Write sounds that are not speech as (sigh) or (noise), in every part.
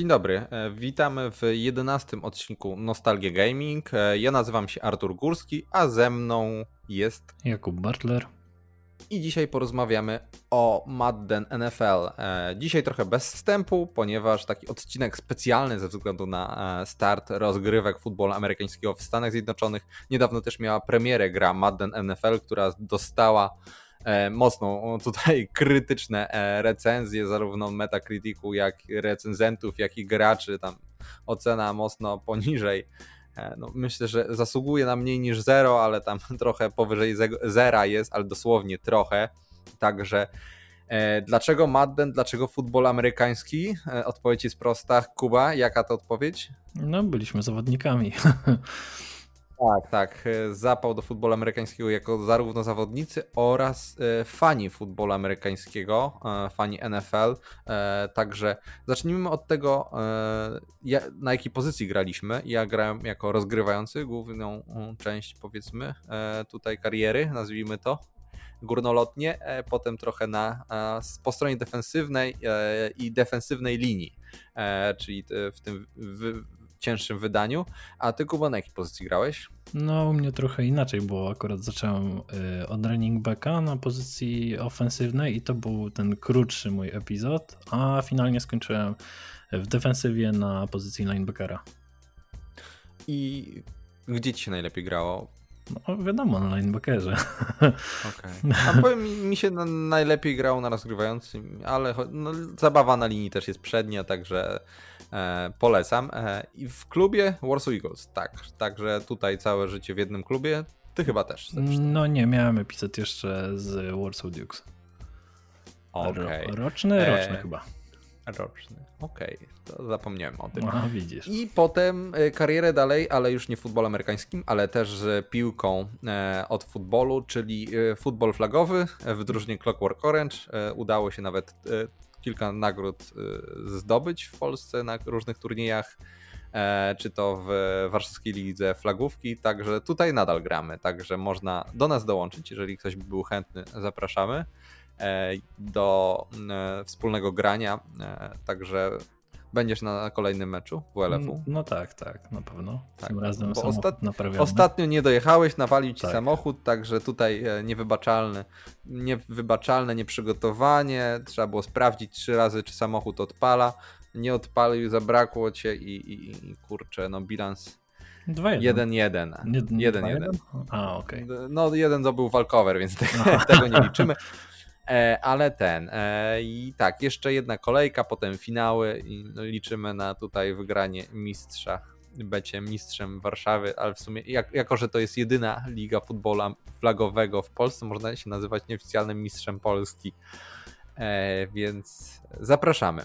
Dzień dobry, e, witamy w jedenastym odcinku Nostalgia Gaming. E, ja nazywam się Artur Górski, a ze mną jest Jakub Bartler. I dzisiaj porozmawiamy o Madden NFL. E, dzisiaj trochę bez wstępu, ponieważ taki odcinek specjalny ze względu na start rozgrywek futbolu amerykańskiego w Stanach Zjednoczonych. Niedawno też miała premierę gra Madden NFL, która dostała mocno tutaj (laughs) krytyczne e, recenzje zarówno Metacriticu, jak recenzentów, jak i graczy. Tam ocena mocno poniżej. E, no, myślę, że zasługuje na mniej niż zero, ale tam (laughs) trochę powyżej zera jest, ale dosłownie trochę. Także dlaczego Madden, dlaczego futbol amerykański? Odpowiedź jest prosta. Kuba, jaka to odpowiedź? No, byliśmy zawodnikami. (laughs) Tak, tak. E, zapał do futbolu amerykańskiego jako zarówno zawodnicy oraz e, fani futbolu amerykańskiego, e, fani NFL. Także zacznijmy od tego, na jakiej pozycji graliśmy. Ja grałem jako rozgrywający główną część, powiedzmy, tutaj kariery, nazwijmy to górnolotnie, potem trochę na, po stronie defensywnej i defensywnej linii, czyli w tym cięższym wydaniu. A ty, Kuba, na jakiej pozycji grałeś? No, u mnie trochę inaczej, bo akurat zacząłem y, od running backa na pozycji ofensywnej i to był ten krótszy mój epizod, a finalnie skończyłem w defensywie na pozycji linebackera. I gdzie ci się najlepiej grało? No wiadomo, na linebackerze. Okay. A powiem mi, mi się najlepiej grało na rozgrywającym, ale no, zabawa na linii też jest przednia, także e, polecam. E, I w klubie Warsaw Eagles, tak. Także tutaj całe życie w jednym klubie. Ty chyba też. Zresztą. No nie, miałem epizod jeszcze z Warsaw Dukes. Okay. Ro, roczny, roczny e, chyba. Roczny. Okej, okay. to zapomniałem o tym. A, widzisz. I potem e, karierę dalej, ale już nie w futbolu amerykańskim, ale też piłką e, od futbolu, czyli e, futbol flagowy w drużynie Clockwork Orange. Udało się nawet kilka nagród zdobyć w Polsce na różnych turniejach, czy to w warszawskiej lidze flagówki, także tutaj nadal gramy, także można do nas dołączyć, jeżeli ktoś by był chętny, zapraszamy. E, do e, wspólnego grania, e, także będziesz na kolejnym meczu WLF-u? Mm, no tak, tak, na pewno. Tak, Tym razem bo ostat... Ostatnio nie dojechałeś, nawalił ci tak. samochód, także tutaj niewybaczalne, niewybaczalne nieprzygotowanie. Trzeba było sprawdzić trzy razy, czy samochód odpala. Nie odpalił, zabrakło cię i, i, i kurczę, no bilans 1-1. 1-1. A, okej. Okay. No, jeden to był walkover, więc tego nie liczymy. (laughs) E, ale ten. E, I tak, jeszcze jedna kolejka, potem finały i no, liczymy na tutaj wygranie mistrza. Będzie mistrzem Warszawy, ale w sumie, jak, jako że to jest jedyna liga futbola flagowego w Polsce, można się nazywać nieoficjalnym mistrzem Polski. E, więc zapraszamy.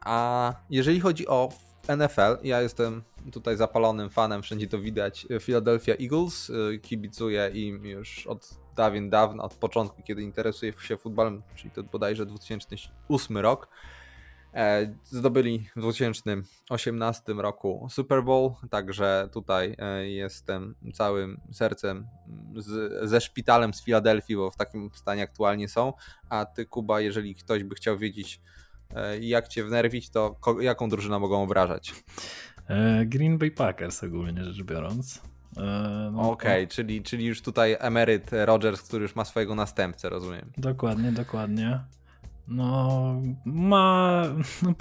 A jeżeli chodzi o NFL, ja jestem tutaj zapalonym fanem, wszędzie to widać. Philadelphia Eagles, kibicuję im już od dawien dawna, od początku, kiedy interesuje się futbolem, czyli to bodajże 2008 rok. E, zdobyli w 2018 roku Super Bowl, także tutaj e, jestem całym sercem z, ze szpitalem z Filadelfii, bo w takim stanie aktualnie są. A ty, Kuba, jeżeli ktoś by chciał wiedzieć, e, jak cię wnerwić, to jaką drużynę mogą obrażać? Green Bay Packers ogólnie rzecz biorąc. E, no, Okej, okay, czyli, czyli już tutaj emeryt Rogers, który już ma swojego następcę, rozumiem. Dokładnie, dokładnie. No, ma. No,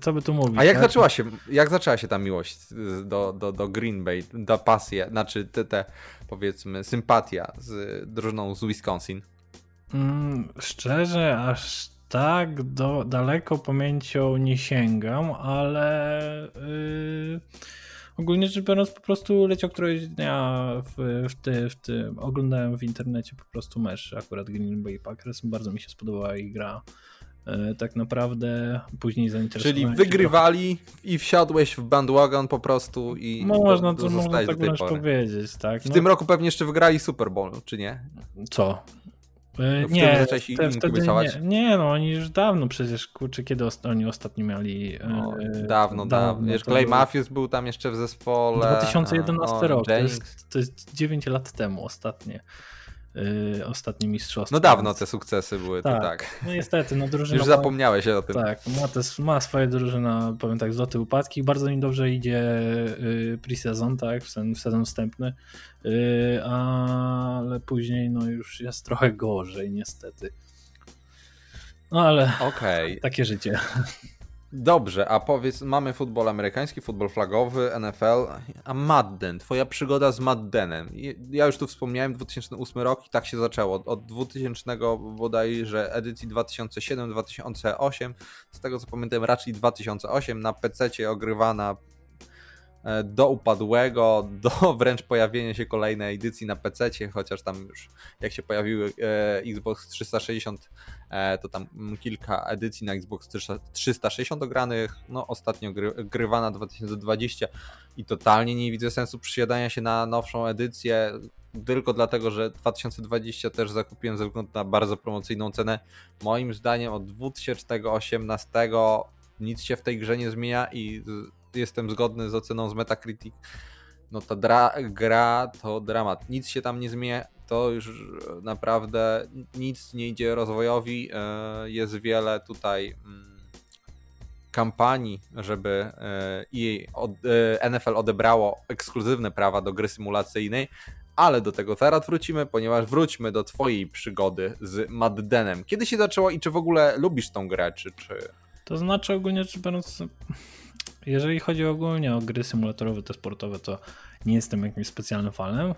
co by tu mówić? A jak, tak? zaczęła się, jak zaczęła się ta miłość do, do, do Green Bay, ta pasja, znaczy te, te powiedzmy sympatia z drużyną z Wisconsin? Mm, szczerze, aż tak do, daleko pamięcią nie sięgam, ale. Yy ogólnie rzecz biorąc po prostu leciał któregoś dnia w, w, ty, w tym, oglądałem w internecie po prostu mecz akurat Green Bay Packers, bardzo mi się spodobała ich gra. E, tak naprawdę później zainteresowałem Czyli wygrywali i wsiadłeś w bandwagon po prostu i no, można, to, można tak powiedzieć, tak. W no. tym roku pewnie jeszcze wygrali Super Bowl, czy nie? Co? E, w nie, te, wtedy nie, nie, no oni już dawno przecież, kurczę, kiedy oni ostatnio mieli... No, dawno, dawno. Wiesz, Clay Matthews był tam jeszcze w zespole. 2011 rok, to jest, to jest 9 lat temu ostatnie. Yy, ostatnie mistrzostwa. No dawno te sukcesy były, tak. to tak. No niestety, no drużyna... Już zapomniałeś o tym. Tak, ma, te, ma swoje drużyna, powiem tak, złote upadki. Bardzo mi dobrze idzie yy, pre-sezon, tak, w, sen, w sezon wstępny, yy, ale później no już jest trochę gorzej niestety. No ale okay. takie życie. Dobrze, a powiedz, mamy futbol amerykański, futbol flagowy, NFL, a Madden, twoja przygoda z Maddenem. Ja już tu wspomniałem, 2008 rok i tak się zaczęło. Od 2000 bodajże edycji 2007-2008, z tego co pamiętam raczej 2008, na PC ogrywana do upadłego, (laughs) do wręcz pojawienia się kolejnej edycji na PC, chociaż tam już jak się pojawiły e, Xbox 360, e, to tam kilka edycji na Xbox 360 ogranych, no ostatnio gry, grywana 2020 i totalnie nie widzę sensu przysiadania się na nowszą edycję, tylko dlatego, że 2020 też zakupiłem ze względu na bardzo promocyjną cenę. Moim zdaniem od 2018 nic się w tej grze nie zmienia i jestem zgodny z oceną z Metacritic. No ta dra, gra to dramat. Nic się tam nie zmienia. To już naprawdę nic nie idzie rozwojowi. E, jest wiele tutaj mm, kampanii, żeby jej e, NFL odebrało ekskluzywne prawa do gry symulacyjnej, ale do tego teraz wrócimy, ponieważ wróćmy do twojej przygody z Maddenem. Kiedy się zaczęło i czy w ogóle lubisz tą grę, czy... czy... To znaczy ogólnie rzecz biorąc jeżeli chodzi ogólnie o gry symulatorowe, te sportowe, to nie jestem jakimś specjalnym fanem.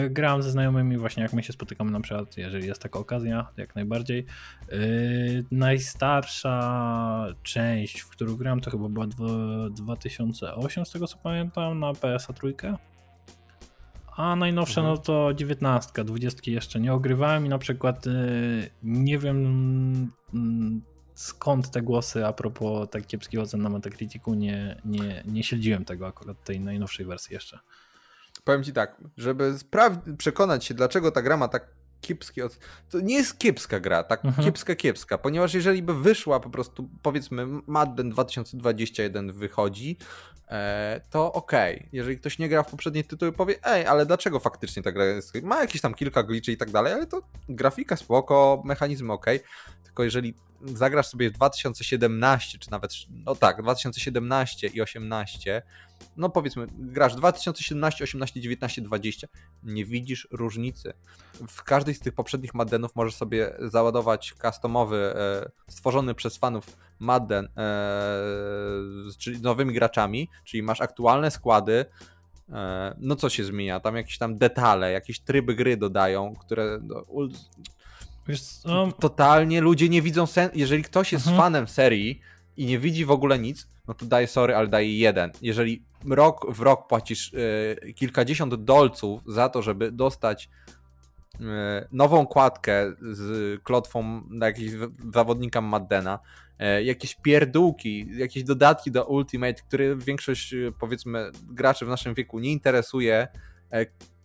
Yy, grałem ze znajomymi właśnie jak my się spotykamy na przykład, jeżeli jest taka okazja, jak najbardziej. Yy, najstarsza część, w którą grałem to chyba była 2008 z tego co pamiętam na PSA trójkę. A najnowsze mhm. no to 19, 20 jeszcze nie ogrywałem i na przykład yy, nie wiem mm, skąd te głosy a propos tak kiepskich ocen na Metacriticu, nie, nie, nie śledziłem tego akurat tej najnowszej wersji jeszcze. Powiem ci tak, żeby przekonać się, dlaczego ta gra ma tak kiepskie oceny. To nie jest kiepska gra, tak mhm. kiepska, kiepska, ponieważ jeżeli by wyszła po prostu, powiedzmy, Madden 2021 wychodzi, to okej. Okay. Jeżeli ktoś nie gra w poprzednie tytuły, powie, ej, ale dlaczego faktycznie ta gra jest. Ma jakieś tam kilka glitchy i tak dalej, ale to grafika spoko, mechanizmy ok. Tylko jeżeli zagrasz sobie w 2017, czy nawet, no tak, 2017 i 18, no powiedzmy, grasz 2017, 18, 19, 20, nie widzisz różnicy. W każdej z tych poprzednich Maddenów możesz sobie załadować customowy, e, stworzony przez fanów Madden, e, czyli nowymi graczami, czyli masz aktualne składy, e, no co się zmienia? Tam jakieś tam detale, jakieś tryby gry dodają, które no, Totalnie ludzie nie widzą sensu. Jeżeli ktoś jest mhm. fanem serii i nie widzi w ogóle nic, no to daje sorry, ale daje jeden. Jeżeli rok w rok płacisz y, kilkadziesiąt dolców za to, żeby dostać nową kładkę z klotwą na jakiegoś zawodnika Maddena, y, jakieś pierdółki, jakieś dodatki do Ultimate, które większość powiedzmy graczy w naszym wieku nie interesuje,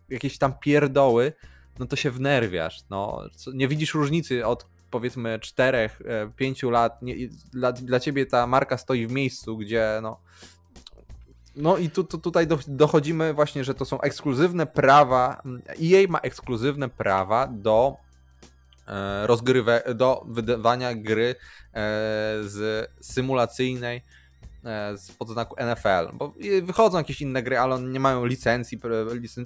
jakieś tam pierdoły, no to się wnerwiasz. No. Nie widzisz różnicy od powiedzmy 4-5 e, lat. Nie, dla, dla ciebie ta marka stoi w miejscu, gdzie no. No i tu, tu, tutaj dochodzimy właśnie, że to są ekskluzywne prawa. EA ma ekskluzywne prawa do e, rozgrywek, do wydawania gry e, z symulacyjnej z podznaku NFL, bo wychodzą jakieś inne gry, ale one nie mają licencji,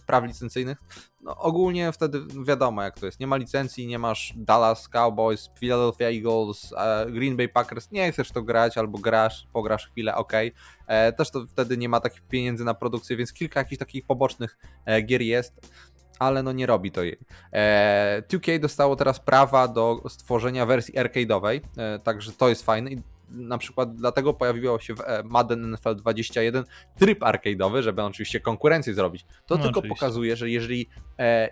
praw licencyjnych. No, ogólnie wtedy wiadomo jak to jest. Nie ma licencji, nie masz Dallas Cowboys, Philadelphia Eagles, e, Green Bay Packers, nie chcesz to grać albo grasz, pograsz chwilę, ok. E, też to wtedy nie ma takich pieniędzy na produkcję, więc kilka jakichś takich pobocznych gier jest ale no nie robi to jej. 2K dostało teraz prawa do stworzenia wersji arcade'owej, także to jest fajne na przykład dlatego pojawiło się w e, Madden NFL 21 tryb arcade'owy, żeby oczywiście konkurencję zrobić. To no, tylko oczywiście. pokazuje, że jeżeli e,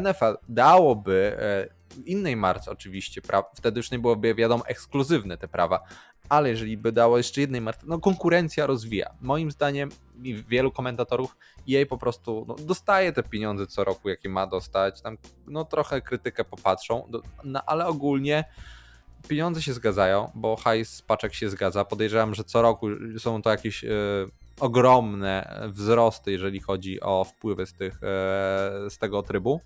NFL dałoby e, innej marce oczywiście, pra, wtedy już nie byłoby wiadomo ekskluzywne te prawa, ale jeżeli by dało jeszcze jednej marce, no konkurencja rozwija. Moim zdaniem i wielu komentatorów jej po prostu no, dostaje te pieniądze co roku, jakie ma dostać, tam no trochę krytykę popatrzą, no, ale ogólnie pieniądze się zgadzają, bo hajs z paczek się zgadza. Podejrzewam, że co roku są to jakieś e, ogromne wzrosty, jeżeli chodzi o wpływy z, tych, e, z tego trybu.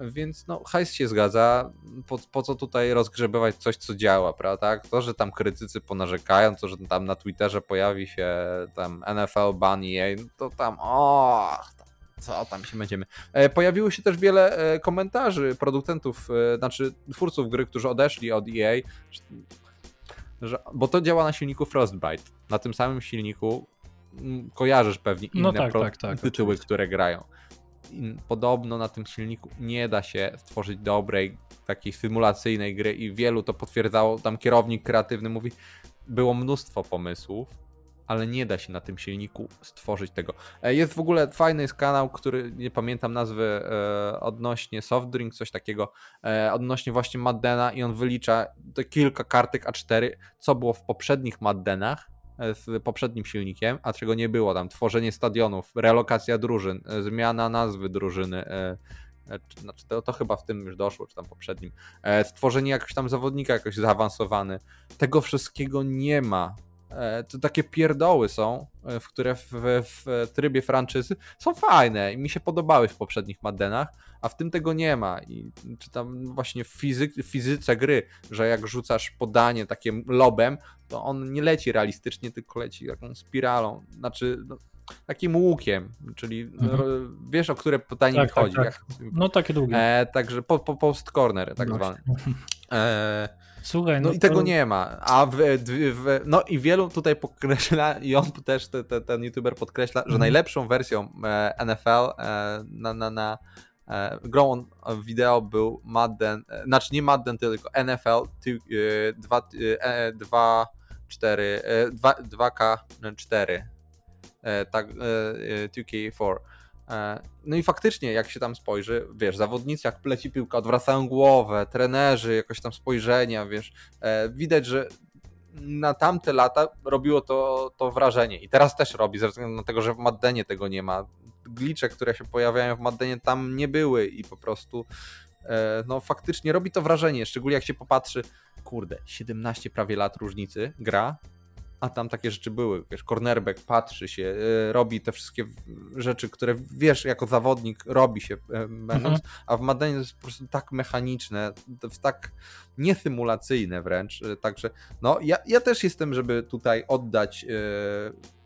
Więc no, hajs się zgadza. Po, po co tutaj rozgrzebywać coś, co działa, prawda? To, że tam krytycy ponarzekają, to, że tam na Twitterze pojawi się tam NFL no to tam o, co tam się będziemy. E, pojawiło się też wiele e, komentarzy producentów, e, znaczy twórców gry, którzy odeszli od EA, że, bo to działa na silniku Frostbite. Na tym samym silniku mm, kojarzysz pewnie no inne no tak, tak, tak, tytuły, które grają. Podobno na tym silniku nie da się stworzyć dobrej, takiej symulacyjnej gry i wielu to potwierdzało. Tam kierownik kreatywny mówi, było mnóstwo pomysłów, ale nie da się na tym silniku stworzyć tego. E, jest w ogóle fajny kanał, który nie pamiętam nazwy e, odnośnie soft drink, coś takiego, e, odnośnie właśnie Maddena i on wylicza te kilka kartek A4, co było w poprzednich Maddenach e, z poprzednim silnikiem, a czego nie było tam, tworzenie stadionów, relokacja drużyn, e, zmiana nazwy drużyny, znaczy to, to, chyba w tym już doszło, czy tam poprzednim, stworzenie jakiegoś tam zawodnika jakoś zaawansowany. Tego wszystkiego nie ma to takie pierdoły są, e, w które w, w, trybie franczyzy są fajne i mi się podobały w poprzednich Maddenach, a w tym tego nie ma. I czy tam właśnie w, fizyk, w fizyce gry, że jak rzucasz podanie takim lobem, to on nie leci realistycznie, tylko leci taką spiralą, znaczy no, takim łukiem, czyli mhm. wiesz o które pytanie tak, mi tak, chodzi. Tak, tak. No takie długie. E, także po, po, post corner tak no. zwany. E, Słuchaj, no, no i to... tego nie ma. A w, w, no i wielu tutaj podkreśla, (laughs) i on też, te, te, ten youtuber podkreśla, że mhm. najlepszą wersją e, NFL e, na, na, na grą wideo był Madden, znaczy nie Madden, tylko NFL 2, 2, 4, 2, 2K4, tak, 2K4. E, no i faktycznie, jak się tam spojrzy, wiesz, zawodnicy jak pleci piłka, odwracają głowę, trenerzy, jakoś tam spojrzenia, wiesz, e, widać, że na tamte lata robiło to, to wrażenie i teraz też robi, ze względu na to, że w Maddenie tego nie ma. Glicze, które się pojawiają w Maddenie tam nie były i po prostu e, no faktycznie robi to wrażenie, szczególnie jak się popatrzy, kurde, 17 prawie lat różnicy gra a tam takie rzeczy były. Wiesz, cornerback patrzy się, y, robi te wszystkie rzeczy, które wiesz, jako zawodnik robi się y, będąc, mhm. a w Madenie to jest po prostu tak mechaniczne, tak niesymulacyjne wręcz. Y, także no, ja, ja też jestem, żeby tutaj oddać,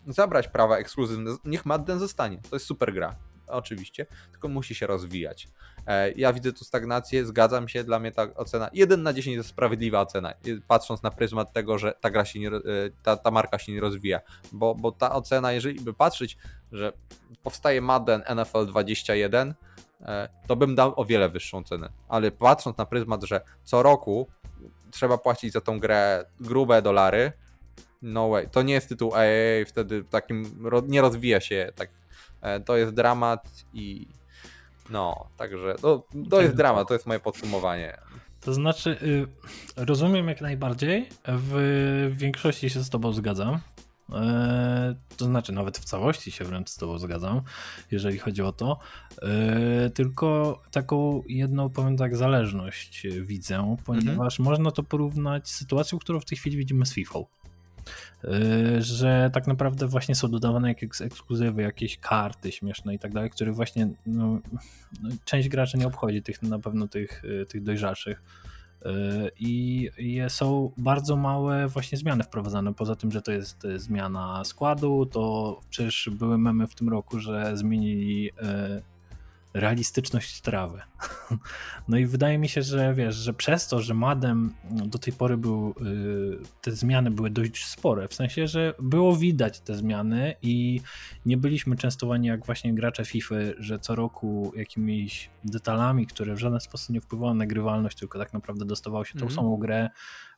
zabrać prawa ekskluzywne. Niech Madden zostanie. To jest super gra oczywiście, tylko musi się rozwijać. E, ja widzę tu stagnację, zgadzam się, dla mnie ta ocena 1 na 10 to sprawiedliwa ocena, patrząc na pryzmat tego, że ta gra się nie, e, ta, ta marka się nie rozwija, bo, bo ta ocena, jeżeli by patrzeć, że powstaje Madden NFL 21, e, to bym dał o wiele wyższą cenę, ale patrząc na pryzmat, że co roku trzeba płacić za tą grę grube dolary, no way, to nie jest tytuł AAA, wtedy takim nie rozwija się tak to jest dramat i no, także to, to jest dramat, to jest moje podsumowanie. To znaczy, y, rozumiem jak najbardziej, w większości się z Tobą zgadzam. E, to znaczy, nawet w całości się wręcz z Tobą zgadzam, jeżeli chodzi o to. E, tylko taką jedną, powiem tak, zależność widzę, ponieważ mhm. można to porównać z sytuacją, którą w tej chwili widzimy z FIFA. Y, że tak naprawdę właśnie są dodawane jakieś ekskluzywy, jakieś karty śmieszne i tak dalej, które właśnie no, no, część graczy nie obchodzi, tych na pewno tych, y, tych dojrzalszych. Y, I są bardzo małe właśnie zmiany wprowadzane. Poza tym, że to jest zmiana składu, to przecież były memy w tym roku, że zmienili realistyczność trawy. (laughs) No i wydaje mi się, że wiesz, że przez to, że Madem do tej pory był, y, te zmiany były dość spore, w sensie, że było widać te zmiany i nie byliśmy częstowani jak właśnie gracze FIFA, że co roku jakimiś detalami, które w żaden sposób nie wpływały na grywalność, tylko tak naprawdę dostawało się tą mm -hmm. samą grę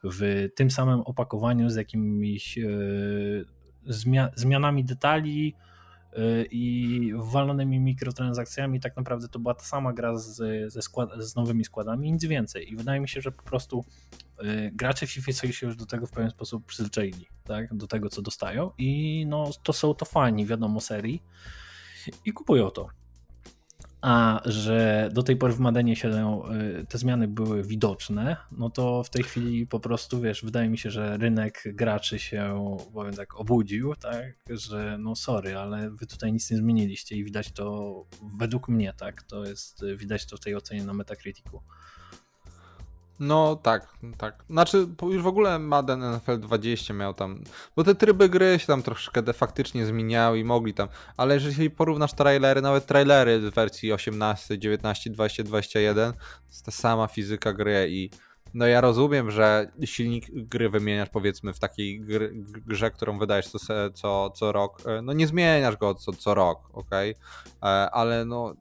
w tym samym opakowaniu z jakimiś y, zmianami detali, i walonymi mikrotransakcjami tak naprawdę to była ta sama gra z, ze skład, z nowymi składami, nic więcej. I wydaje mi się, że po prostu y, gracze FIFA się już do tego w pewien sposób przyzwyczaili, tak? do tego co dostają i no, to są to fani, wiadomo, serii i kupują to. A że do tej pory w Madenie się y, te zmiany były widoczne, no to w tej chwili po prostu, wiesz, wydaje mi się, że rynek graczy się, powiem tak, obudził, tak, że no sorry, ale wy tutaj nic nie zmieniliście i widać to, według mnie, tak, to jest, widać to w tej ocenie na Metacriticu. No tak, tak. Znaczy już w ogóle Madden NFL 20 miał tam, bo te tryby gry się tam troszkę defaktycznie zmieniały i mogli tam, ale jeżeli porównasz trailery, nawet trailery w wersji 18, 19, 20, 21, to jest ta sama fizyka gry i no ja rozumiem, że silnik gry wymieniasz powiedzmy w takiej gry, grze, którą wydajesz co, co, co rok, e, no nie zmieniasz go co, co rok, ok? E, ale no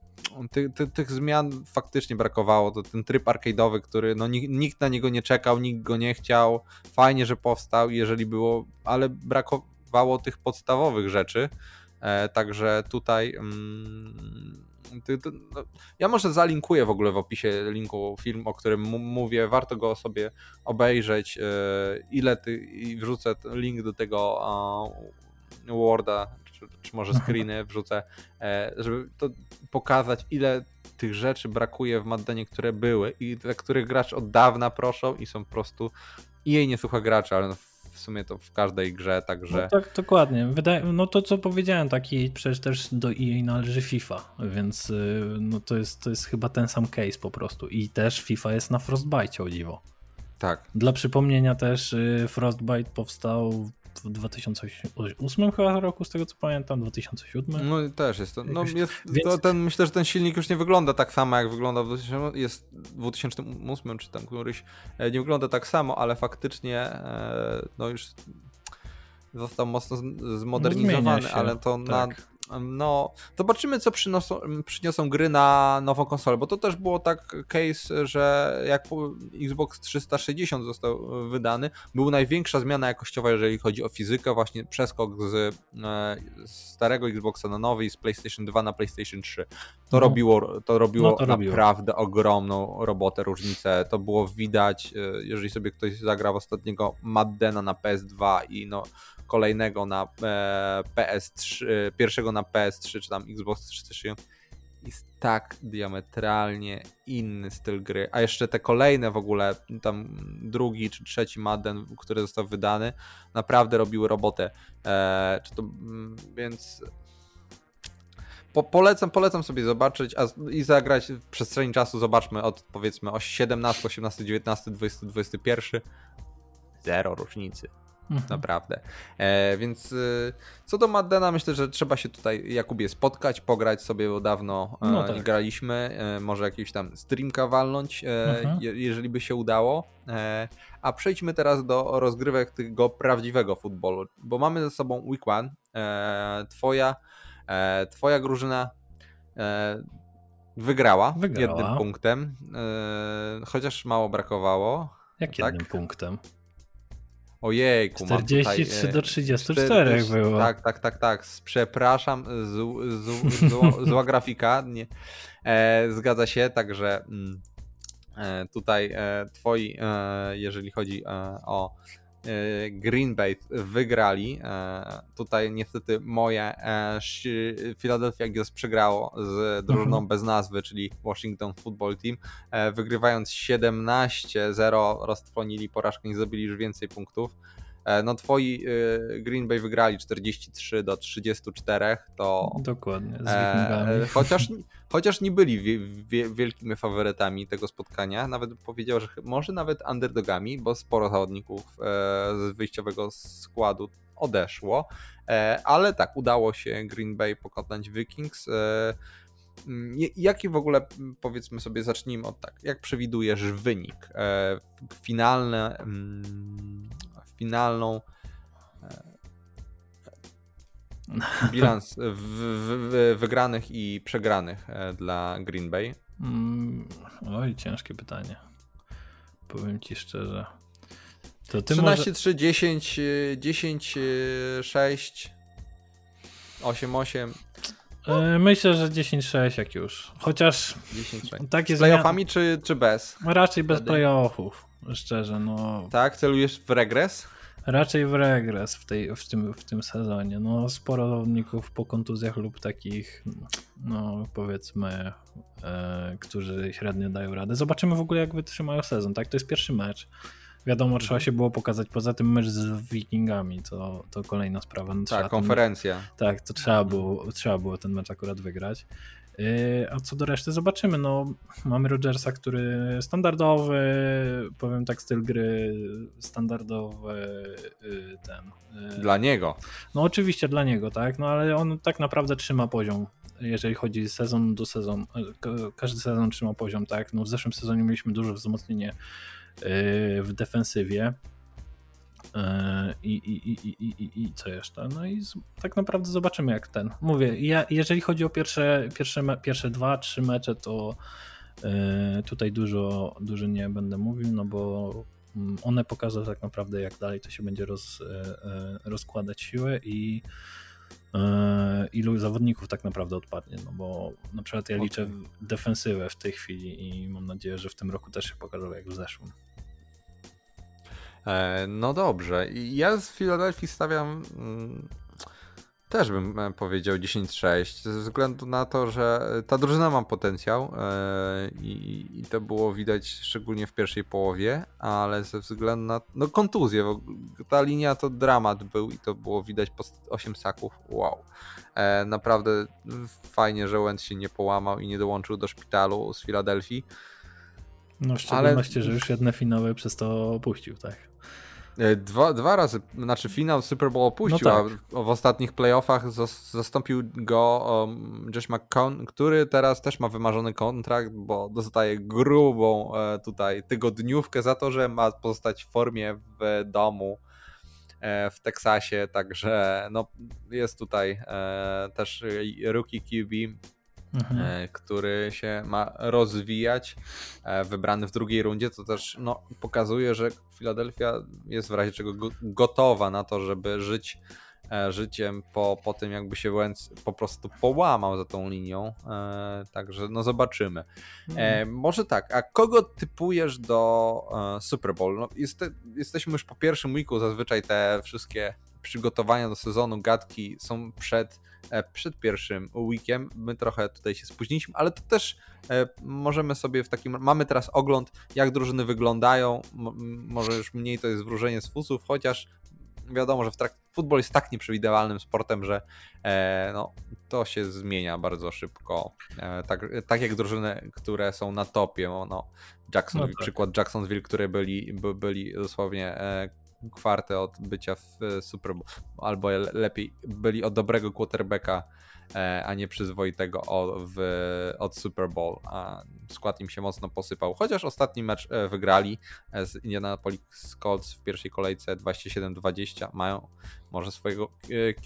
ty, ty, tych zmian faktycznie brakowało. To ten tryb arcade'owy, który no, nikt, nikt, na niego nie czekał, nikt go nie chciał. Fajnie, że powstał, jeżeli było, ale brakowało tych podstawowych rzeczy. E, także tutaj. Mm, ja może zalinkuję w ogóle w opisie linku film, o którym mówię. Warto go sobie obejrzeć. E, ile ty i wrzucę link do tego Worda czy, czy może (laughs) screeny wrzucę, e, żeby to pokazać, ile tych rzeczy brakuje w Maddenie, które były i te, których gracz od dawna proszą i są po prostu i jej nie słucha gracza, ale w sumie to w każdej grze, także... No tak, dokładnie. Wydaje, no to co powiedziałem, taki przecież też do EA należy FIFA, więc y, no to jest, to jest chyba ten sam case po prostu i też FIFA jest na Frostbite, o dziwo. Tak. Dla przypomnienia też y, Frostbite powstał w 2008 chyba roku, z tego co pamiętam, 2007. No też jest to. No jest, Więc... to ten, myślę, że ten silnik już nie wygląda tak samo, jak wyglądał w 2008, jest 2008 czy tam któryś, e, nie wygląda tak samo, ale faktycznie e, no już został mocno zmodernizowany, no ale to tak. na no, zobaczymy, co przyniosą, przyniosą gry na nową konsolę, bo to też było tak case, że jak Xbox 360 został wydany, był największa zmiana jakościowa, jeżeli chodzi o fizykę, właśnie przeskok z, e, starego Xboxa na nowy i z PlayStation 2 na PlayStation 3. To no. robiło, to robiło, no to naprawdę robiło. ogromną robotę, różnicę. To było widać, e, jeżeli sobie ktoś zagrał ostatniego Maddena na PS2 i no kolejnego na e, PS3, e, pierwszego na PS3 czy tam Xbox 360 jest tak diametralnie inny styl gry. A jeszcze te kolejne w ogóle, tam drugi czy trzeci Madden, który został wydany, naprawdę robiły robotę. E, czy to, mm, więc po, polecam, polecam sobie zobaczyć a, i zagrać w przestrzeni czasu. Zobaczmy od powiedzmy o 17, 18, 19, 20, 21. Zero różnicy. Mhm. Naprawdę. E, więc y, co do Maddena, myślę, że trzeba się tutaj, Jakubie, spotkać, pograć sobie, bo dawno e, no tak. graliśmy. E, może jakiś tam streamka walnąć, e, mhm. je, jeżeli by się udało. E, a przejdźmy teraz do rozgrywek tego prawdziwego futbolu, bo mamy ze sobą Week One. E, twoja, twoja drużyna wygrała, wygrała, jednym punktem, chociaż mało brakowało. Jak tak? jednym punktem? Ojej, 43 tutaj, do 34 40, było. Tak, tak, tak, tak. Przepraszam, z, z, z, zła grafika. Nie, e, zgadza się, także mm, e, tutaj e, twoi, e, jeżeli chodzi e, o E, Green Bay wygrali. E, tutaj niestety moje e, Philadelphia Eagles przegrało z drużyną mhm. bez nazwy, czyli Washington Football Team. Wygrywając 17-0 roztrwonili porażkę, nie zdobyli już więcej punktów. E, no twoi y, Green Bay wygrali 43 do 34, to... Dokładnie, z e, chociaż, chociaż nie byli wielkimi faworytami tego spotkania, nawet powiedział, że może nawet underdogami, bo sporo zawodników e, z wyjściowego składu odeszło, e, ale tak, udało się Green Bay pokonać Vikings. E, Jaki w ogóle, powiedzmy sobie, zacznijmy od tak, jak przewidujesz wynik? E, finalny, finalną e, bilans w, w, wygranych i przegranych e, dla Green Bay? Mm, oj, ciężkie pytanie. Powiem ci szczerze. To ty 13, może... 3, 10, 10, 6, 8, 8. Myślę, że 10-6 jak już. Chociaż 10, takie Z playoffami zmian... czy, czy bez? Raczej bez playoffów szczerze, no. Tak, celujesz w regres? Raczej w regres w, tej, w, tym, w tym sezonie. No, sporo zawodników po kontuzjach lub takich, no powiedzmy, e, którzy średnio dają radę. Zobaczymy w ogóle, jak wytrzymają sezon. Tak, to jest pierwszy mecz. Wiadomo, trzeba się było pokazać poza tym mecz z Wikingami, to, to kolejna sprawa. No, tak, konferencja. Ten, tak, to trzeba było, trzeba było ten mecz akurat wygrać. Yy, a co do reszty zobaczymy. No, mamy Rogersa, który standardowy, powiem tak, styl gry standardowy yy, ten. Yy. Dla niego. No oczywiście dla niego, tak, no ale on tak naprawdę trzyma poziom. Jeżeli chodzi sezon do sezonu, każdy sezon trzyma poziom, tak. No w zeszłym sezonie mieliśmy duże wzmocnienie w defensywie. E, I, i, i, i, i co jeszcze? No i tak naprawdę zobaczymy, jak ten. Mówię, ja, jeżeli chodzi o pierwsze, pierwsze, pierwsze dwa, trzy mecze, to e, tutaj dużo, dużo nie będę mówił, no bo mm, one pokazują tak naprawdę, jak dalej to się będzie roz, e, rozkładać siłę i ilu zawodników tak naprawdę odpadnie, no bo na przykład ja liczę defensywę w tej chwili i mam nadzieję, że w tym roku też się pokaże jak w zeszłym. E, no dobrze. Ja z Filadelfii stawiam. Mm, też bym e, powiedział 10-6, ze względu na to, że ta drużyna ma potencjał e, i, i, to było widać szczególnie w pierwszej połowie, ale ze względu na no, kontuzję, ta linia to dramat był i to było widać po 8 saków. Wow. Naprawdę fajnie, że Wentz się nie połamał i nie dołączył do szpitalu z Filadelfii. No w szczególności, ale... że już jedne finały przez to opuścił, tak. E, dwa, dwa razy, znaczy finał Super Bowl opuścił, no tak. a w ostatnich playoffach zastąpił go um, Josh McCown, który teraz też ma wymarzony kontrakt, bo dostaje grubą e, tutaj tygodniówkę za to, że ma pozostać w formie w domu e, w Teksasie, także no, jest tutaj e, też rookie QB mhm. E, który się ma rozwijać, e, wybrany w drugiej rundzie, to też no, pokazuje, że Filadelfia jest w razie czego gotowa na to, żeby żyć e, życiem po, po tym, jakby się Wentz po prostu połamał za tą linią. E, także no zobaczymy. E, mhm. może tak, a kogo typujesz do e, Super Bowl? No, jest, jesteśmy już po pierwszym weeku, zazwyczaj te wszystkie przygotowania do sezonu, gadki są przed, przed pierwszym weekiem. My trochę tutaj się spóźniliśmy, ale to też e, możemy sobie w takim. Mamy teraz ogląd, jak drużyny wyglądają. Może już mniej to jest wróżenie z fusów, chociaż wiadomo, że w trak- futbol jest tak nieprzewidywalnym sportem, że e, no, to się zmienia bardzo szybko. E, tak, tak jak drużyny, które są na topie, no, Jacksonville, no tak. przykład Jacksonville, które byli, by, byli dosłownie e, kwartę od bycia w e, Super Bowl, albo lepiej byli od dobrego quarterbacka, e, a nie przyzwoitego w, od Super Bowl, a skład im się mocno posypał. Chociaż ostatni mecz e, wygrali z Indianapolis Colts w pierwszej kolejce 27-20. Mają może swojego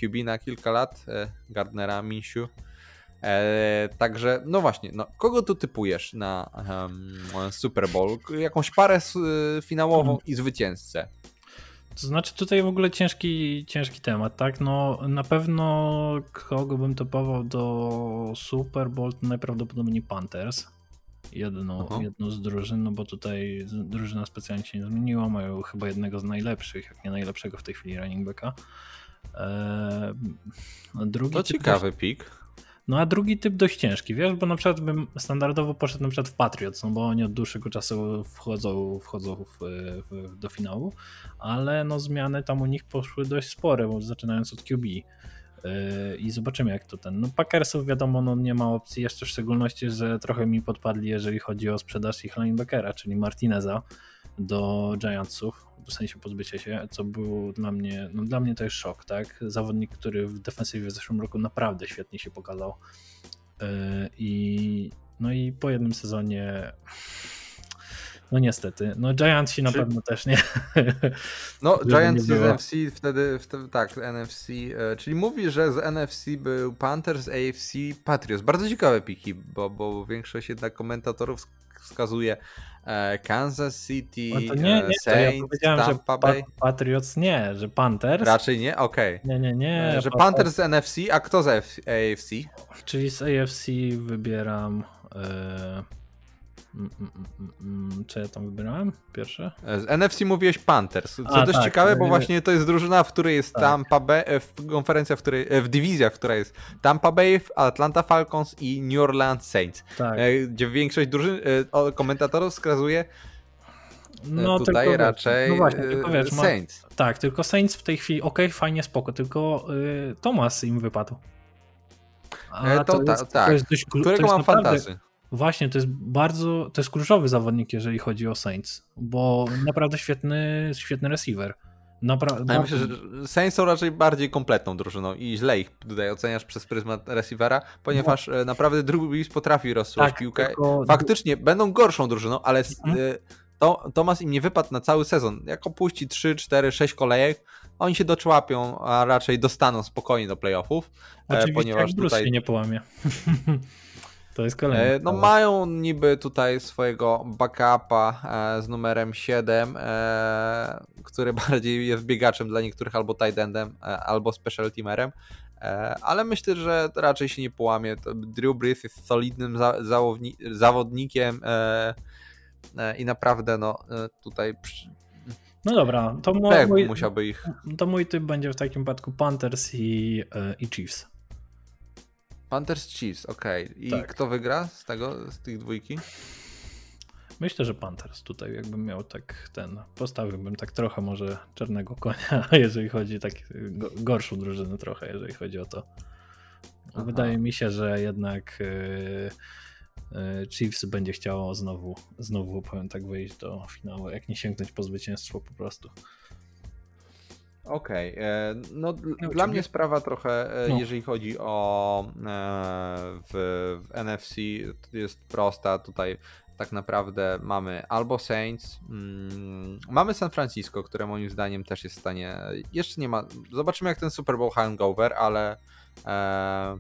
QB na kilka lat, Gardnera Minshew. E, także, no właśnie, no, kogo tu typujesz na um, Super Bowl? Jakąś parę finałową i zwycięzcę? To znaczy tutaj w ogóle ciężki, ciężki temat, tak? No na pewno kogo bym topował do Super Bowl to najprawdopodobniej Panthers. Jedno, jedno z drużyn, no bo tutaj drużyna specjalnie się nie zmieniła, mają chyba jednego z najlepszych, jak nie najlepszego w tej chwili running backa. Eee, drugi to ciekawy pik. No a drugi typ dość ciężki, wiesz, bo na przykład bym standardowo poszedł na przykład w Patriots, no bo oni od dłuższego czasu wchodzą, wchodzą w, w, do finału, ale no zmiany tam u nich poszły dość spore, bo zaczynając od QB. Yy, I zobaczymy, jak to ten. No, Packersów wiadomo, no nie ma opcji, jeszcze w szczególności, że trochę mi podpadli, jeżeli chodzi o sprzedaż ich linebackera, czyli Martineza do Giantsów, w sensie pozbycia się, co był dla mnie, no dla mnie to jest szok, tak? Zawodnik, który w defensywie w zeszłym roku naprawdę świetnie się pokazał. Yy, I no i po jednym sezonie no niestety. No Giants się na Czy... pewno też nie. No (laughs) Giants z NFC wtedy, wtedy, tak, NFC, e, czyli mówi, że z NFC był Panthers, AFC, Patriots. Bardzo ciekawe piki, bo, bo większość jednak komentatorów wskazuje e, Kansas City, no to nie, nie, Saints, ja Tampa Bay. Patriots nie, że Panthers. Raczej nie? Okej. Okay. Nie, nie, nie. E, że Panthers z NFC, a kto z AFC? Czyli z AFC wybieram... Yy Co ja tam wybrałem? Pierwsze? Z NFC mówiłeś Panthers, co A, dość tak, ciekawe, bo e, właśnie to jest drużyna, w której jest tak. Tampa Bay, e, w konferencja, w której, e, w dywizja, w której jest Tampa Bay, Atlanta Falcons i New Orleans Saints, Tak. e, gdzie większość drużyn, e, komentatorów wskazuje e, No tutaj tylko raczej no właśnie, tylko e, wiesz, ma, Saints. tak, tylko Saints w tej chwili, okej, fajnie, spoko, tylko y, Thomas im wypadł. A E, to ta- tak. To jest dość, klu- to Którego jest mam naprawdę- fantazy? Właśnie, to jest bardzo, to jest kluczowy zawodnik, jeżeli chodzi o Saints, bo naprawdę świetny, świetny receiver. Napra- A ja myślę, że Saints są raczej bardziej kompletną drużyną i źle ich tutaj oceniasz przez pryzmat receivera, ponieważ e, naprawdę Drew Brees potrafi rozsłać tak, piłkę. tylko- Faktycznie będą gorszą drużyną, ale Mhm. e, to, Tomas im nie wypadł na cały sezon. Jak opuści 3, 4, 6 kolejek, oni się doczłapią, a raczej dostaną spokojnie do playoffów, e, Oczywiście, ponieważ jak tutaj się nie połamie. (laughs) to jest kolejny. E, No mają niby tutaj swojego backupa e, z numerem 7, e, który (laughs) bardziej jest biegaczem dla niektórych albo tight endem, e, albo special teamerem. Ale myślę, że raczej się nie połamie. Drew Brees jest solidnym zawodnikiem i naprawdę no tutaj No dobra, to, mój, musiałby ich to mój typ będzie w takim przypadku Panthers i, i Chiefs. Panthers Chiefs, okej. I Tak. kto wygra z tego, z tych dwójki? Myślę, że Panthers tutaj jakbym miał tak ten, postawiłbym tak trochę może czarnego konia, (laughs) jeżeli chodzi tak go- gorszą drużynę trochę, jeżeli chodzi o to. Aha. Wydaje mi się, że jednak e, e, Chiefs będzie chciało znowu, znowu powiem tak wyjść do finału, jak nie sięgnąć po zwycięstwo po prostu. Okej, e, no No, dla mnie sprawa trochę, e, No. jeżeli chodzi o e, w, w NFC to jest prosta, tutaj tak naprawdę mamy albo Saints, mm, mamy San Francisco, które moim zdaniem też jest w stanie, jeszcze nie ma, zobaczymy jak ten Super Bowl hangover, ale e,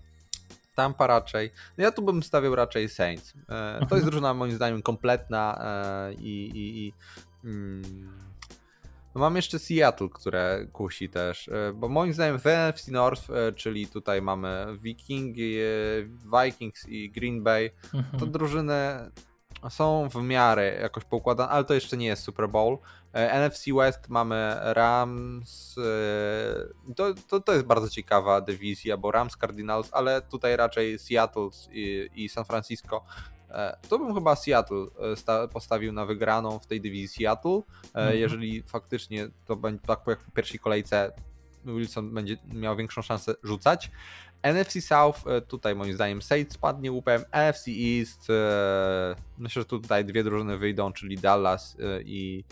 Tampa raczej, no ja tu bym stawiał raczej Saints, e, to jest drużyna moim zdaniem kompletna e, i, i, i mm, no mam jeszcze Seattle, które kusi też, e, bo moim zdaniem w NFC North, e, czyli tutaj mamy Vikingi, e, Vikings i Green Bay, to Mhm. drużyny są w miarę jakoś poukładane, ale to jeszcze nie jest Super Bowl. NFC West mamy Rams, to, to, to jest bardzo ciekawa dywizja, bo Rams, Cardinals, ale tutaj raczej Seattle i, i San Francisco. E, To bym chyba Seattle e, sta- postawił na wygraną w tej dywizji Seattle. E, Mhm. Jeżeli faktycznie to będzie tak jak w pierwszej kolejce Wilson będzie miał większą szansę rzucać. NFC South, tutaj moim zdaniem Saints spadnie łupem. NFC East, myślę, że tutaj dwie drużyny wyjdą, czyli Dallas i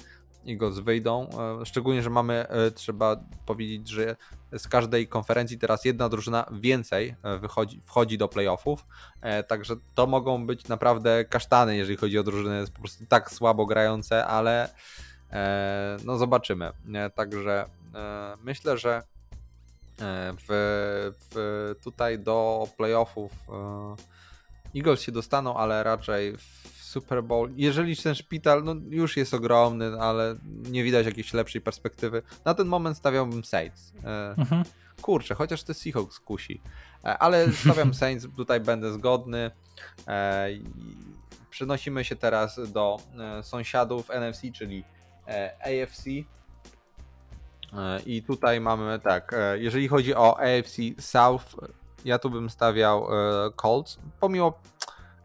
Eagles wyjdą. E, Szczególnie, że mamy, e, trzeba powiedzieć, że z każdej konferencji teraz jedna drużyna więcej e, wychodzi, wchodzi do playoffów. Także to mogą być naprawdę kasztany, jeżeli chodzi o drużyny po prostu tak słabo grające, ale no zobaczymy. Także myślę, że w, w, tutaj do playoffów Eagles się dostaną, ale raczej w Super Bowl, jeżeli ten szpital no, już jest ogromny, ale nie widać jakiejś lepszej perspektywy, na ten moment stawiałbym Saints. E, Mhm. Kurczę, chociaż te Seahawks kusi. E, Ale (laughs) stawiam Saints, tutaj będę zgodny. E, Przenosimy się teraz do sąsiadów NFC, czyli AFC. I tutaj mamy tak, jeżeli chodzi o AFC South, ja tu bym stawiał e, Colts, pomimo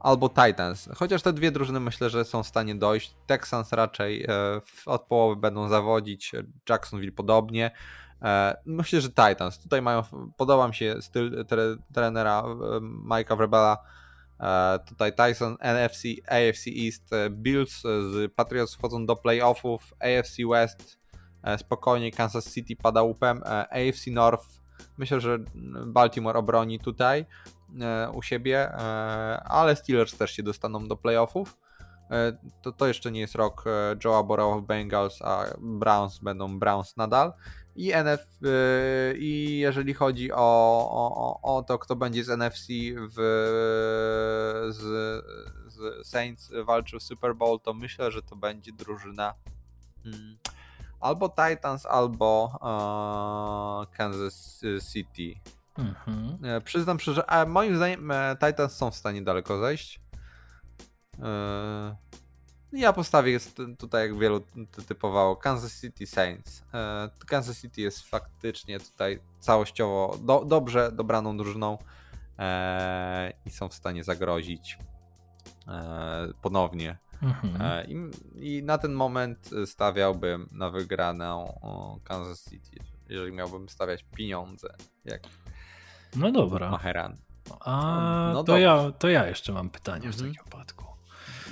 albo Titans. Chociaż te dwie drużyny myślę, że są w stanie dojść. Texans raczej e, od połowy będą zawodzić, Jacksonville podobnie. E, Myślę, że Titans. Tutaj mają, podoba mi się styl tre, trenera e, Mike'a Wrebela. E, Tutaj Tyson, NFC, AFC East, e, Bills e, z Patriots wchodzą do playoffów, AFC West e, spokojnie, Kansas City pada łupem, e, AFC North myślę, że Baltimore obroni tutaj e, u siebie, e, ale Steelers też się dostaną do playoffów. E, To, to jeszcze nie jest rok Joe'a Burrowa w Bengals, a Browns będą Browns nadal. I, NF, I jeżeli chodzi o, o, o- to, kto będzie z NFC w, z, z Saints walczył w Super Bowl, to myślę, że to będzie drużyna mm, albo Titans, albo e, Kansas City. Mhm. E, Przyznam szczerze, a moim zdaniem e, Titans są w stanie daleko zejść. Ja postawię jest tutaj, jak wielu typowało, Kansas City Saints. Kansas City jest faktycznie tutaj całościowo do, dobrze dobraną drużyną i są w stanie zagrozić ponownie Mhm. E, I, I, na ten moment stawiałbym na wygraną Kansas City, jeżeli miałbym stawiać pieniądze. Jak no dobra. Maheran. A no to, ja, to ja jeszcze mam pytanie mhm. w takim wypadku.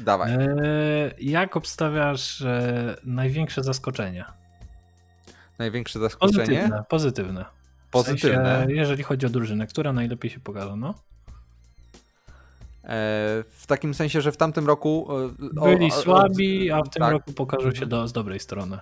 Dawaj. E, jak obstawiasz e, największe zaskoczenie? Największe zaskoczenie? Pozytywne. Pozytywne. Pozytywne. W sensie, jeżeli chodzi o drużynę, która najlepiej się pokaże, no? E, w takim sensie, że w tamtym roku. E, Byli o, słabi, a w tym tak. roku pokażą się do, z dobrej strony.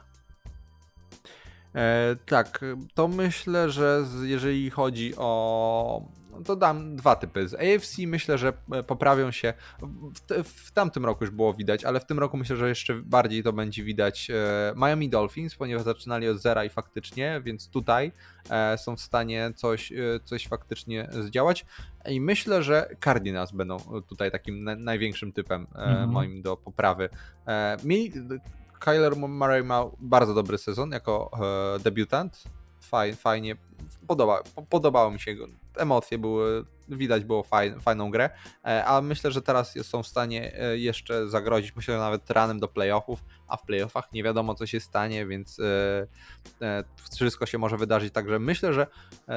E, tak, to myślę, że jeżeli chodzi o to dam dwa typy. Z AFC myślę, że e, poprawią się. W, w, tamtym roku już było widać, ale w tym roku myślę, że jeszcze bardziej to będzie widać e, Miami Dolphins, ponieważ zaczynali od zera i faktycznie, więc tutaj e, są w stanie coś, coś faktycznie zdziałać. I myślę, że Cardinals będą tutaj takim największym typem mhm. moim do poprawy. Mieli, Kyler Murray ma bardzo dobry sezon jako debiutant. Fajnie, podoba, podobało mi się. Emocje były, widać było fajn, fajną grę, e, a myślę, że teraz są w stanie e, jeszcze zagrozić, myślę, nawet ranem do playoffów, a w playoffach nie wiadomo co się stanie, więc e, wszystko się może wydarzyć, także myślę, że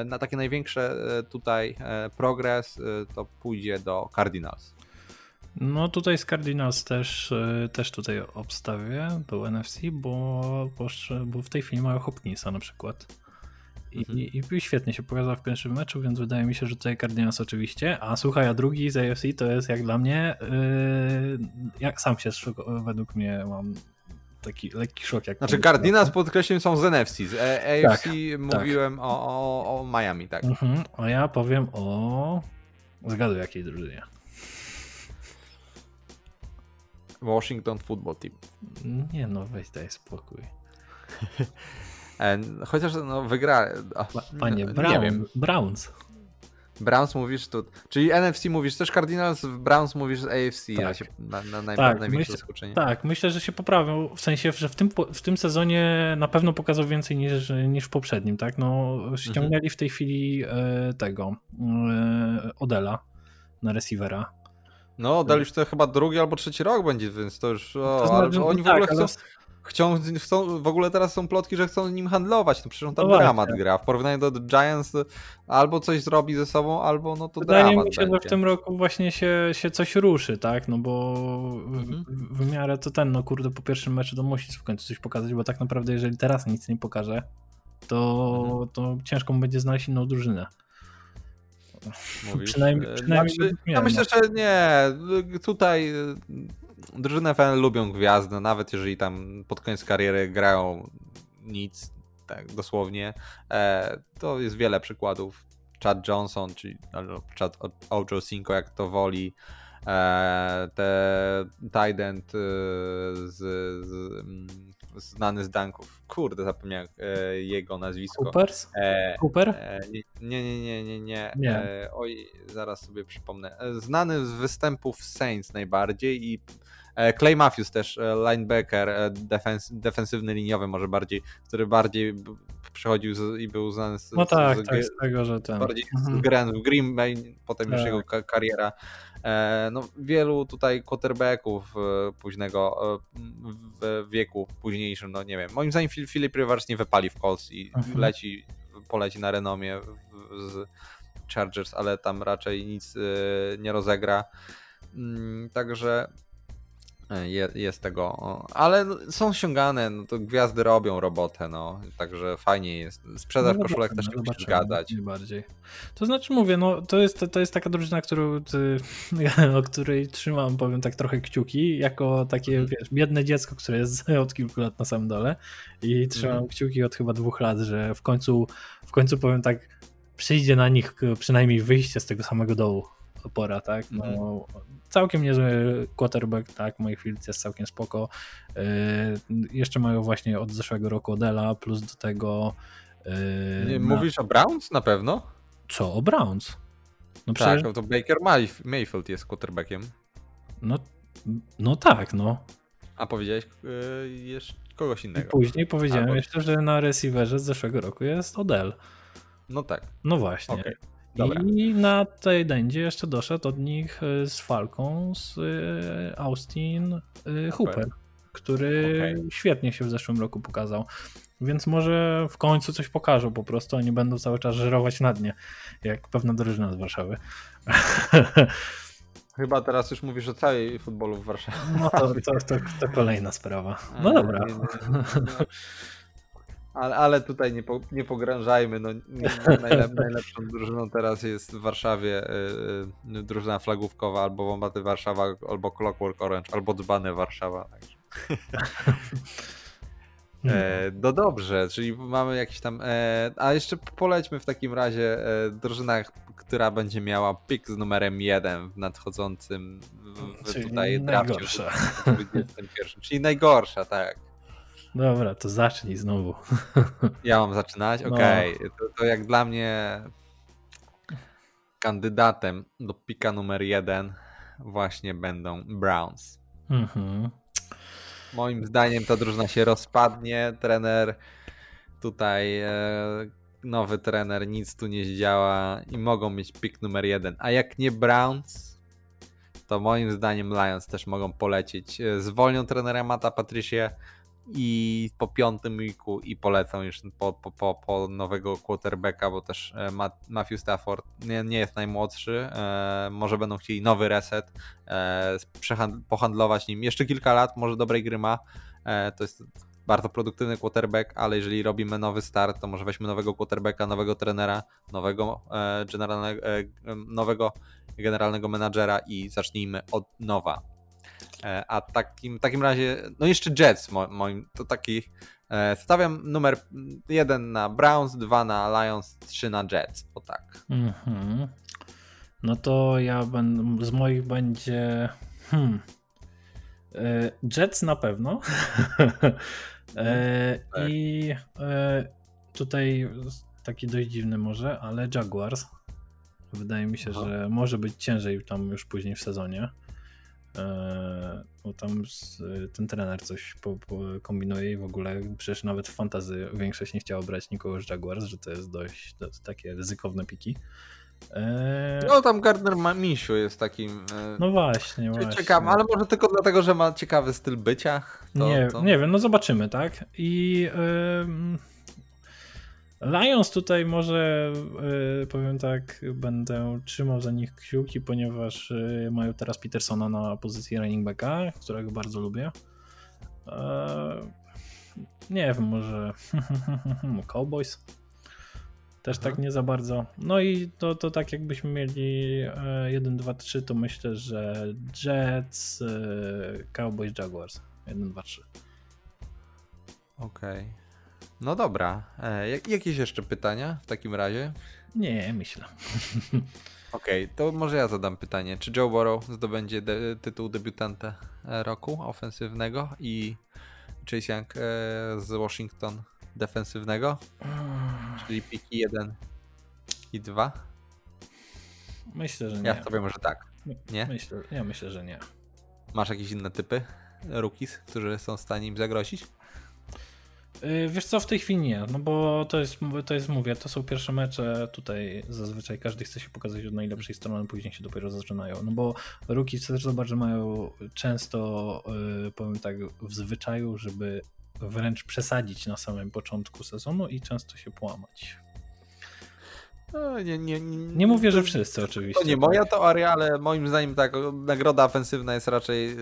na takie największe tutaj progres to pójdzie do Cardinals. No tutaj z Cardinals też, też tutaj obstawię do NFC, bo, bo w tej chwili mają Hopkinsa na przykład. Mhm. I, I, świetnie się pokazał w pierwszym meczu, więc wydaje mi się, że tutaj Cardinals oczywiście. A słuchaj, a drugi z AFC to jest jak dla mnie, yy, jak sam się według mnie mam taki lekki szok. Jak znaczy Cardinals podkreślam są z NFC, z AFC tak, mówiłem tak. O, o, o, Miami, tak. Mhm, a ja powiem o... Zgaduj jakiej drużynie. Washington Football Team. Nie no, weź daj spokój. (laughs) E, chociaż no wygra. Panie, Brown, wiem. Browns. Browns mówisz tu. Czyli NFC mówisz też Cardinals, Browns mówisz AFC tak. na, się, na, na naj, tak, największe myśl, zaskoczenie. Tak, myślę, że się poprawią. W sensie, że w tym, w tym sezonie na pewno pokazał więcej niż, niż w poprzednim, tak? No, ściągnęli mhm. w tej chwili e, tego e, Odela na receivera. No, Odel już to chyba drugi albo trzeci rok będzie, więc to już. O, to znaczy, ale oni w ogóle tak, chcą. Ale chcą, chcą, w ogóle teraz są plotki, że chcą nim handlować, no przecież on tam no dramat gra, w porównaniu do Giants albo coś zrobi ze sobą, albo no to Wydaje dramat mi się, będzie. że w tym roku właśnie się, się coś ruszy, tak, no bo mhm. w, w, miarę to ten, no kurde, po pierwszym meczu to musi w końcu coś pokazać, bo tak naprawdę jeżeli teraz nic nie pokaże, to, mhm. to ciężko mu będzie znaleźć inną drużynę. Mówisz? Przynajmniej, e, przynajmniej znaczy, ja myślę, że nie. Tutaj drużyny FN lubią gwiazdy, nawet jeżeli tam pod koniec kariery grają nic, tak dosłownie. E, to jest wiele przykładów. Chad Johnson, czyli Chad Ojo Cinco, jak to woli. E, te Tident e, z, z, mm, znany z Danków. Kurde, zapomniałem e, jego nazwisko. Coopers? E, Cooper? E, nie, nie, nie, nie, nie. nie. E, oj, zaraz sobie przypomnę. Znany z występów Saints najbardziej i E, Clay Matthews też, e, linebacker, e, defens, defensywny liniowy może bardziej, który bardziej przychodził z, i był znany z, no tak, z, tak, z tego, że ten. Bardziej mhm. z Green, Green Bay, potem tak. już jego kariera. No, wielu tutaj quarterbacków późnego w wieku późniejszym, no nie wiem. Moim zdaniem Filip Rivers nie wypali w Colts i mhm. leci, poleci na renomie z Chargers, ale tam raczej nic nie rozegra. Mm, także E, jest tego, ale są ściągane, no to gwiazdy robią robotę, no, także fajnie jest. Sprzedaż no, koszulek też no, musisz zgadzać. Bardziej. To znaczy mówię, no to jest, to jest taka drużyna, którą, ty, (laughs) o której trzymam, powiem tak trochę kciuki, jako takie, hmm. wiesz, biedne dziecko, które jest (laughs) od kilku lat na samym dole i trzymam hmm. kciuki od chyba dwóch lat, że w końcu, w końcu powiem tak, przyjdzie na nich przynajmniej wyjście z tego samego dołu pora, tak? No, mm. Całkiem niezły quarterback, tak? Mayfield jest całkiem spoko. Yy, jeszcze mają właśnie od zeszłego roku Odela, plus do tego. Yy, mówisz na... o Browns na pewno? Co, o Browns? No tak, przecież... to Baker Mayfield jest quarterbackiem. No No tak, no. A powiedziałeś yy, jeszcze kogoś innego. I później powiedziałem Albo... jeszcze, że na receiverze z zeszłego roku jest Odell. No tak. No właśnie. Okay. Dobra. I na tej dędzie jeszcze doszedł od nich y, z Falką, z y, Austin y, Hooper, który okay. świetnie się w zeszłym roku pokazał. Więc może w końcu coś pokażą po prostu, oni będą cały czas żerować na dnie, jak pewna drużyna z Warszawy. (laughs) Chyba teraz już mówisz o całej futbolu w Warszawie. No to, to, to, to kolejna sprawa. No (laughs) dobra. Ale, ale tutaj nie, po, nie pogrążajmy. No, najlep, (laughs) najlepszą drużyną teraz jest w Warszawie yy, drużyna flagówkowa albo Wombaty Warszawa, albo Clockwork Orange, albo Dbane Warszawa. Także. (laughs) E, no dobrze, czyli mamy jakiś tam. E, a jeszcze polećmy w takim razie e, drużynach, która będzie miała pik z numerem 1 w nadchodzącym w, tutaj najgorsza. Czyli najgorsza, tak. Dobra, to zacznij znowu. (laughs) Ja mam zaczynać? No. Okej. Okay. To, to jak dla mnie kandydatem do pika numer 1 właśnie będą Browns. Mhm. Moim zdaniem ta drużyna się rozpadnie. Trener tutaj, e, nowy trener, nic tu nie zdziała i mogą mieć pik numer jeden. A jak nie Browns, to moim zdaniem Lions też mogą polecieć. E, zwolnią trenera Mata Patricia i po piątym weeku i polecą już po, po, po, po nowego quarterbacka, bo też e, Matthew Stafford nie, nie jest najmłodszy, e, może będą chcieli nowy reset, e, pohandlować nim. Jeszcze kilka lat, może dobrej gry ma, e, to jest bardzo produktywny quarterback, ale jeżeli robimy nowy start, to może weźmy nowego quarterbacka, nowego trenera, nowego e, generalnego, e, nowego generalnego menadżera i zacznijmy od nowa a takim, takim razie, no jeszcze Jets moim, to taki e, stawiam numer jeden na Browns, dwa na Lions, trzy na Jets, o tak. Mhm. No to ja będę, z moich będzie hmm, e, Jets na pewno. (laughs) tak. I tutaj taki dość dziwny może, ale Jaguars. Wydaje mi się, Aha. że może być ciężej tam już później w sezonie. E, bo tam ten trener coś po, po kombinuje i w ogóle przecież nawet w fantazy większość nie chciała brać nikogo z Jaguars, że to jest dość to takie ryzykowne piki. E, no tam Gardner Misiu jest takim. E, no właśnie, właśnie. Ale może tylko dlatego, że ma ciekawy styl bycia. To, nie, to... nie wiem, no zobaczymy, tak? I. Yy Lions tutaj może, yy, powiem tak, będę trzymał za nich kciuki, ponieważ yy, mają teraz Petersona na pozycji running backa, którego bardzo lubię. Yy, nie wiem, może (laughs) Cowboys. Też tak nie za bardzo. No i to, to tak jakbyśmy mieli 1, 2, 3, to myślę, że Jets, Cowboys, Jaguars. 1, 2, 3. Okej. Okay. No dobra. E, jak, jakieś jeszcze pytania w takim razie? Nie, myślę. (laughs) Okej, okay, to może ja zadam pytanie. Czy Joe Burrow zdobędzie de tytuł debiutanta e, roku ofensywnego i Chase Young e, z Washington defensywnego? Czyli piki 1 i 2? Myślę, że nie. Ja wiem, że tak. Nie? Myślę, ja myślę, że nie. Masz jakieś inne typy rookies, którzy są w stanie im zagrozić? Y, wiesz co, w tej chwili nie, no bo to jest, to jest, mówię, to są pierwsze mecze, tutaj zazwyczaj każdy chce się pokazać od najlepszej strony, później się dopiero zaczynają, no bo ruki też zobacz, że mają często, yy, powiem tak, w zwyczaju, żeby wręcz przesadzić na samym początku sezonu i często się połamać. No, nie, nie, nie, nie mówię, że wszyscy oczywiście. To nie moja teoria, ale moim zdaniem tak, nagroda ofensywna jest raczej yy,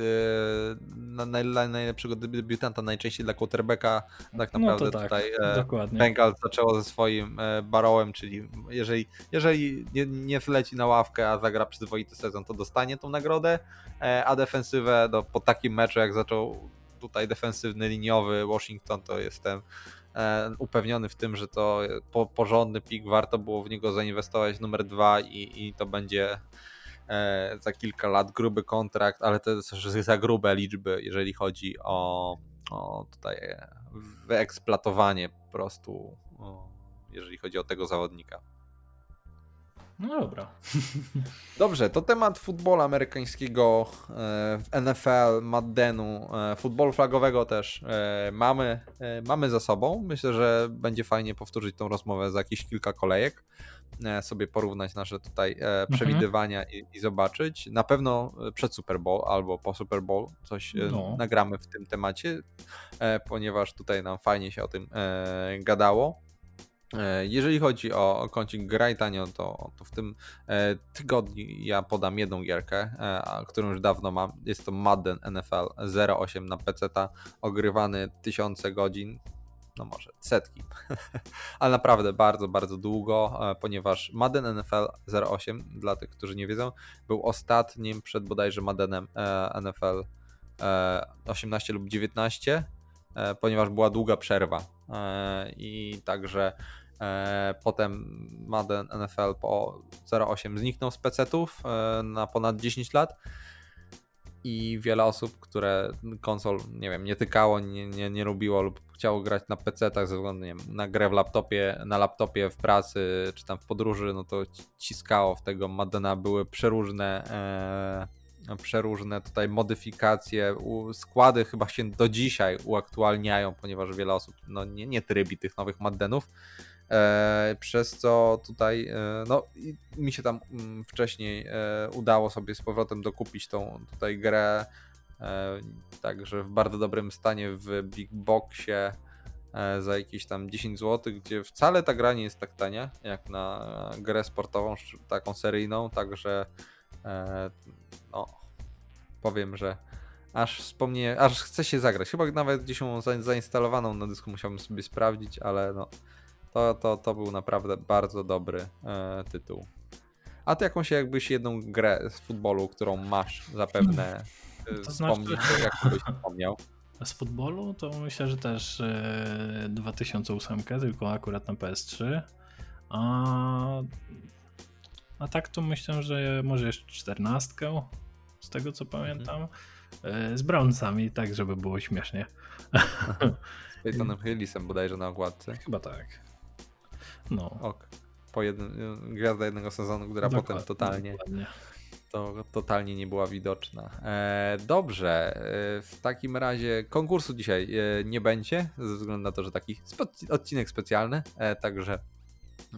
na, na, najlepszego debiutanta najczęściej dla quarterbacka. Tak naprawdę no tak, tutaj dokładnie. Bengals zaczęło ze swoim e, Barrowem, czyli jeżeli, jeżeli nie, nie zleci na ławkę, a zagra przyzwoity sezon, to dostanie tą nagrodę, e, a defensywę no, po takim meczu, jak zaczął tutaj defensywny liniowy Washington, to jestem E, upewniony w tym, że to po, porządny pik, warto było w niego zainwestować numer dwa i, i to będzie e, za kilka lat gruby kontrakt, ale to jest za grube liczby, jeżeli chodzi o, o tutaj wyeksploatowanie po prostu, jeżeli chodzi o tego zawodnika. No dobra. (laughs) Dobrze, to temat futbolu amerykańskiego, e, NFL, Maddenu, e, futbolu flagowego też e, mamy, mamy za sobą. Myślę, że będzie fajnie powtórzyć tą rozmowę za jakieś kilka kolejek, sobie porównać nasze tutaj mhm. przewidywania i, i zobaczyć. Na pewno przed Super Bowl albo po Super Bowl coś no. nagramy w tym temacie, ponieważ tutaj nam fajnie się o tym gadało. E, jeżeli chodzi o kącik Graj Tanio, to, to w tym e, tygodniu ja podam jedną gierkę, e, którą już dawno mam. Jest to Madden NFL 08 na PC, ogrywany tysiące godzin, no może setki, (laughs) ale naprawdę bardzo, bardzo długo, ponieważ Madden NFL 08, dla tych, którzy nie wiedzą, był ostatnim przed bodajże Maddenem NFL 18 lub 19, ponieważ była długa przerwa i także potem Madden NFL po 0.8 zniknął z PC-ów e, na ponad 10 lat. I wiele osób, które konsol, nie wiem, nie tykało, nie, nie, nie lubiło lub chciało grać na PC-tach ze względu wiem, na grę w laptopie, na laptopie w pracy czy tam w podróży, no to ciskało w tego Maddena, były przeróżne e, przeróżne tutaj modyfikacje, składy chyba się do dzisiaj uaktualniają, ponieważ wiele osób no, nie, nie trybi tych nowych Maddenów, E, przez co tutaj e, no, mi się tam mm, wcześniej e, udało sobie z powrotem dokupić tą tutaj grę także w bardzo dobrym stanie w Big Boxie za jakieś tam 10 zł, gdzie wcale ta gra nie jest tak tania jak na grę sportową, taką seryjną, także no, powiem, że aż wspomnę, aż chce się zagrać. Chyba nawet gdzieś ją zainstalowaną na dysku musiałbym sobie sprawdzić, ale no to, to, to był naprawdę bardzo dobry e, tytuł. A ty jakąś jakbyś jedną grę z futbolu, którą masz zapewne e, to wspomnieć, znaczy... jak byś wspomniał? Z futbolu to myślę, że też e, 2008, tylko akurat na PS3. A, a tak to myślę, że może jeszcze 14 z tego co pamiętam. Mhm. E, z Brownsami, tak żeby było śmiesznie. (laughs) Z Peytonem Hillisem bodajże na okładce. Chyba tak. No. Ok. Po jednym, gwiazda jednego sezonu, która dokładnie, potem totalnie, to, totalnie nie była widoczna. E, dobrze, e, w takim razie konkursu dzisiaj e, nie będzie, ze względu na to, że taki spe odcinek specjalny, e, także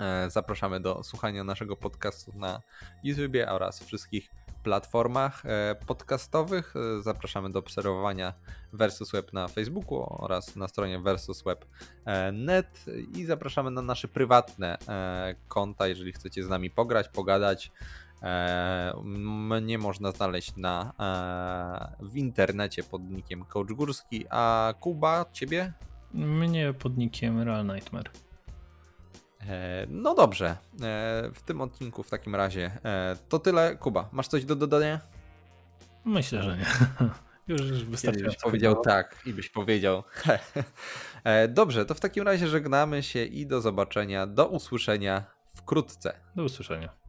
e, zapraszamy do słuchania naszego podcastu na YouTubie oraz wszystkich platformach e, podcastowych. E, zapraszamy do obserwowania Versus Web na Facebooku oraz na stronie versusweb.net i zapraszamy na nasze prywatne e, konta, jeżeli chcecie z nami pograć, pogadać. Mnie można znaleźć na, w internecie pod nickiem Coach Górski, a Kuba, ciebie? Mnie pod nickiem Real Nightmare. E, no dobrze, e, w tym odcinku w takim razie e, to tyle. Kuba, masz coś do dodania? Myślę, że nie. Już, (laughs) już wystarczy. Byś powiedział tak i byś powiedział. (laughs) Dobrze, to w takim razie żegnamy się i do zobaczenia, do usłyszenia wkrótce. Do usłyszenia.